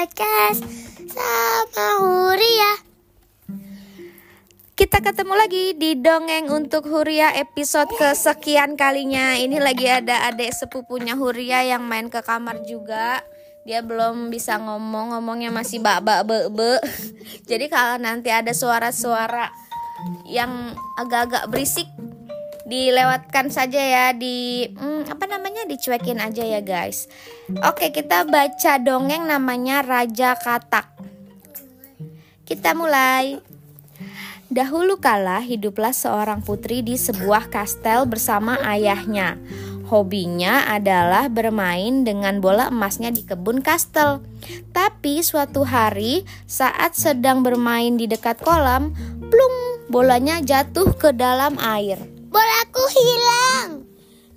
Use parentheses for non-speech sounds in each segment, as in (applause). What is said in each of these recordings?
podcast sama Huria. Kita ketemu lagi di Dongeng untuk Huria episode kesekian kalinya. Ini lagi ada adik sepupunya Huria yang main ke kamar juga. Dia belum bisa ngomong, ngomongnya masih bak bak be be. (laughs) Jadi kalau nanti ada suara-suara yang agak-agak berisik dilewatkan saja ya di hmm, apa namanya dicuekin aja ya guys. Oke, kita baca dongeng namanya Raja Katak. Kita mulai. Dahulu kala hiduplah seorang putri di sebuah kastel bersama ayahnya. Hobinya adalah bermain dengan bola emasnya di kebun kastel. Tapi suatu hari saat sedang bermain di dekat kolam, plung, bolanya jatuh ke dalam air. Bolaku hilang.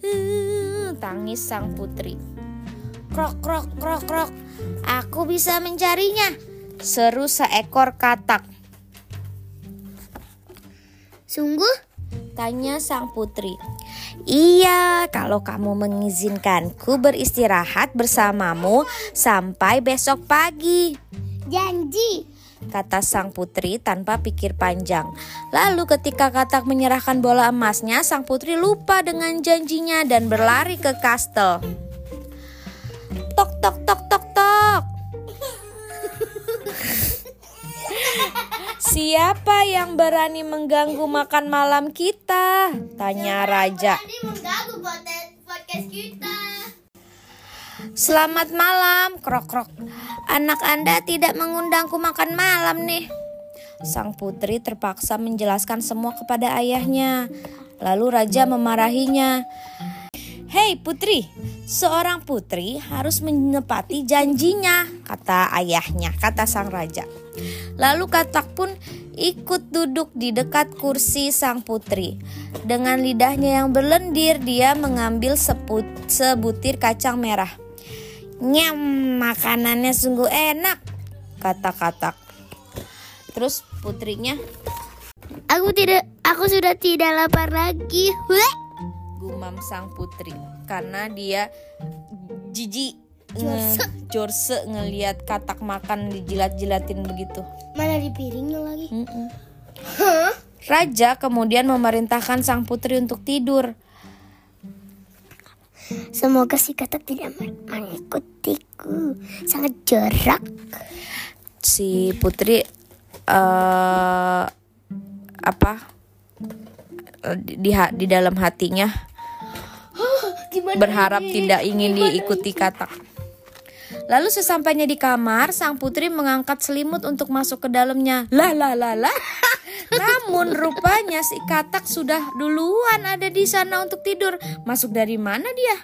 Hmm, tangis sang putri. Krok krok krok krok. Aku bisa mencarinya. Seru seekor katak. Sungguh? Tanya sang putri. Iya, kalau kamu mengizinkanku beristirahat bersamamu sampai besok pagi. Janji. Kata sang putri tanpa pikir panjang. Lalu ketika katak menyerahkan bola emasnya, sang putri lupa dengan janjinya dan berlari ke kastel. Tok tok tok tok tok. Siapa yang berani mengganggu makan malam kita? Tanya raja. Tadi mengganggu podcast kita. Selamat malam, krok krok. Anak Anda tidak mengundangku makan malam nih. Sang putri terpaksa menjelaskan semua kepada ayahnya. Lalu raja memarahinya. Hei putri, seorang putri harus menepati janjinya, kata ayahnya, kata sang raja. Lalu katak pun ikut duduk di dekat kursi sang putri. Dengan lidahnya yang berlendir, dia mengambil sebutir kacang merah. Nyam, makanannya sungguh enak, kata katak. Terus putrinya Aku tidak, aku sudah tidak lapar lagi. Weh. gumam sang putri karena dia jijik Jorse. nge- jorse ngelihat katak makan dijilat-jilatin begitu. Mana di piringnya lagi? Mm-mm. Hah? Raja kemudian memerintahkan sang putri untuk tidur. Semoga si katak tidak men- mengikutiku. Sangat jorok. Si putri eh apa eh, di di, di dalam hatinya Gimana? berharap tidak ingin diikuti katak. Lalu sesampainya di kamar, sang putri mengangkat selimut untuk masuk ke dalamnya. Lah lah lah lah. Namun rupanya si katak sudah duluan ada di sana untuk tidur. Masuk dari mana dia?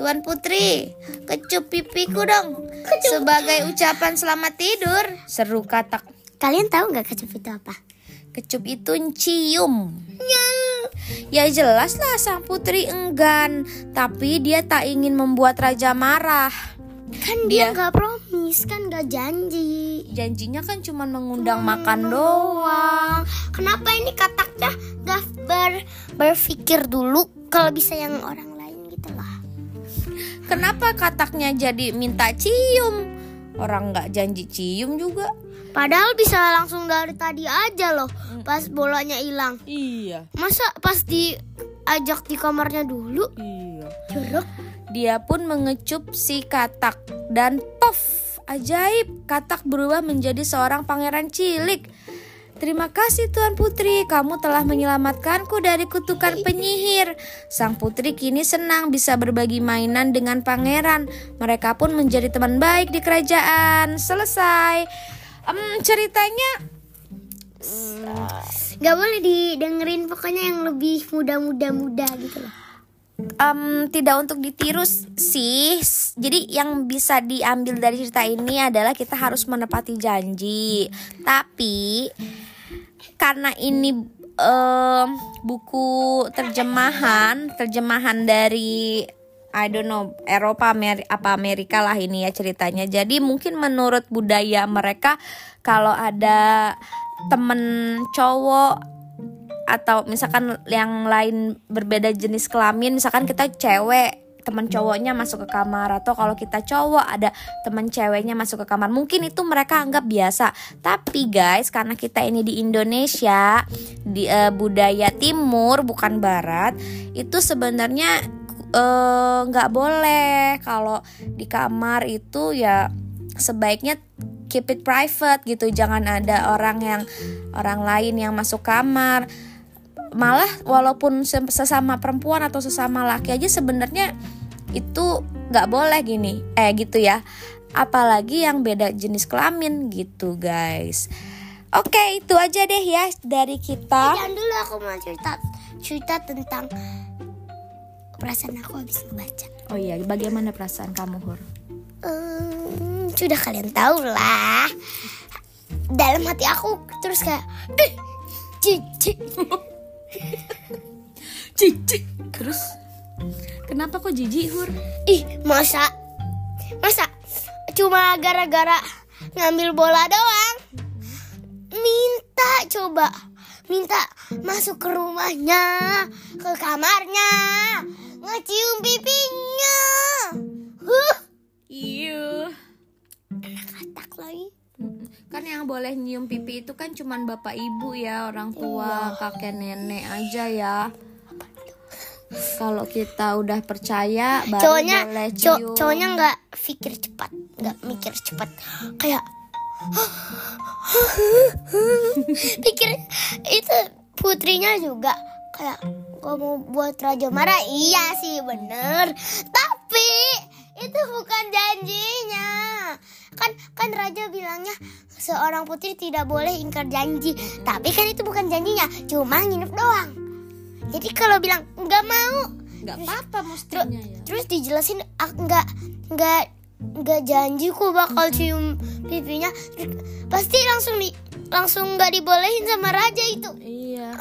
Tuan Putri, kecup pipiku dong. Sebagai ucapan selamat tidur, seru katak. Kalian tahu nggak kecup itu apa? Kecup itu cium. Ya jelas lah sang putri enggan, tapi dia tak ingin membuat raja marah. Kan Dia- dia nggak promise, kan nggak janji. Janjinya kan cuma mengundang makan doang. Kenapa ini kataknya nggak ber, berpikir dulu kalau bisa yang orang lain gitu loh? Kenapa kataknya jadi minta cium? Orang nggak janji cium juga. Padahal bisa langsung dari tadi aja loh, pas bolanya hilang. Iya, Masa pas diajak di kamarnya dulu? iya. Jorok. Dia pun mengecup si katak dan puff, ajaib, katak berubah menjadi seorang pangeran cilik. Terima kasih Tuan Putri, kamu telah menyelamatkanku dari kutukan penyihir. Sang putri kini senang bisa berbagi mainan dengan pangeran. Mereka pun menjadi teman baik di kerajaan. Selesai. Em, ceritanya Gak boleh didengerin pokoknya yang lebih muda-muda-muda gitu loh. Em, tidak untuk ditiru sih. Jadi yang bisa diambil dari cerita ini adalah kita harus menepati janji. Tapi karena ini em, buku terjemahan, terjemahan dari I don't know Eropa Ameri- apa Amerika lah ini ya ceritanya. Jadi mungkin menurut budaya mereka kalau ada temen cowok atau misalkan yang lain berbeda jenis kelamin misalkan kita cewek teman cowoknya masuk ke kamar. Atau kalau kita cowok ada teman ceweknya masuk ke kamar. Mungkin itu mereka anggap biasa. Tapi guys karena kita ini di Indonesia di uh, budaya timur bukan barat itu sebenarnya eh, nggak uh, boleh. Kalau di kamar itu ya sebaiknya keep it private gitu. Jangan ada orang yang orang lain yang masuk kamar malah walaupun sesama perempuan atau sesama laki aja sebenarnya itu nggak boleh gini. Eh gitu ya. Apalagi yang beda jenis kelamin gitu guys. Oke itu aja deh ya dari kita. Jangan dulu aku mau cerita cerita tentang perasaan aku habis membaca oh iya bagaimana perasaan kamu hur? Um, sudah kalian tahu lah. Dalam hati aku terus kayak eh, cici (laughs) cici. Terus? Kenapa kok jijik hur? Ih masa? Masa? Cuma gara-gara ngambil bola doang. Minta coba. Minta masuk ke rumahnya ke kamarnya. Ngecium pipinya. Huh? Iya anak katak lagi kan yang boleh nyium pipi itu kan cuman bapak ibu ya orang tua iya. kakek nenek aja ya. Kalau kita udah percaya baru cowoknya, boleh cium. cowoknya nggak pikir cepat nggak mikir cepat. Kayak (laughs) pikir itu putrinya juga kayak kamu buat raja marah iya sih bener. Tapi itu bukan janjinya kan kan raja bilangnya seorang putri tidak boleh ingkar janji. Tapi kan itu bukan janjinya cuma nginep doang. Jadi kalau bilang nggak mau. Nggak apa-apa mestinya ya. terus dijelasin ah, nggak nggak nggak janji kok bakal cium pipinya. Pasti langsung di langsung nggak dibolehin sama raja itu. Iya.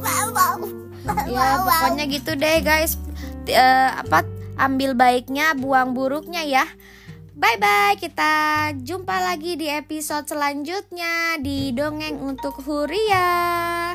Wow, wow. ya pokoknya gitu deh guys. Uh, apa ambil baiknya buang buruknya ya Bye bye, kita jumpa lagi di episode selanjutnya di Dongeng untuk Huria.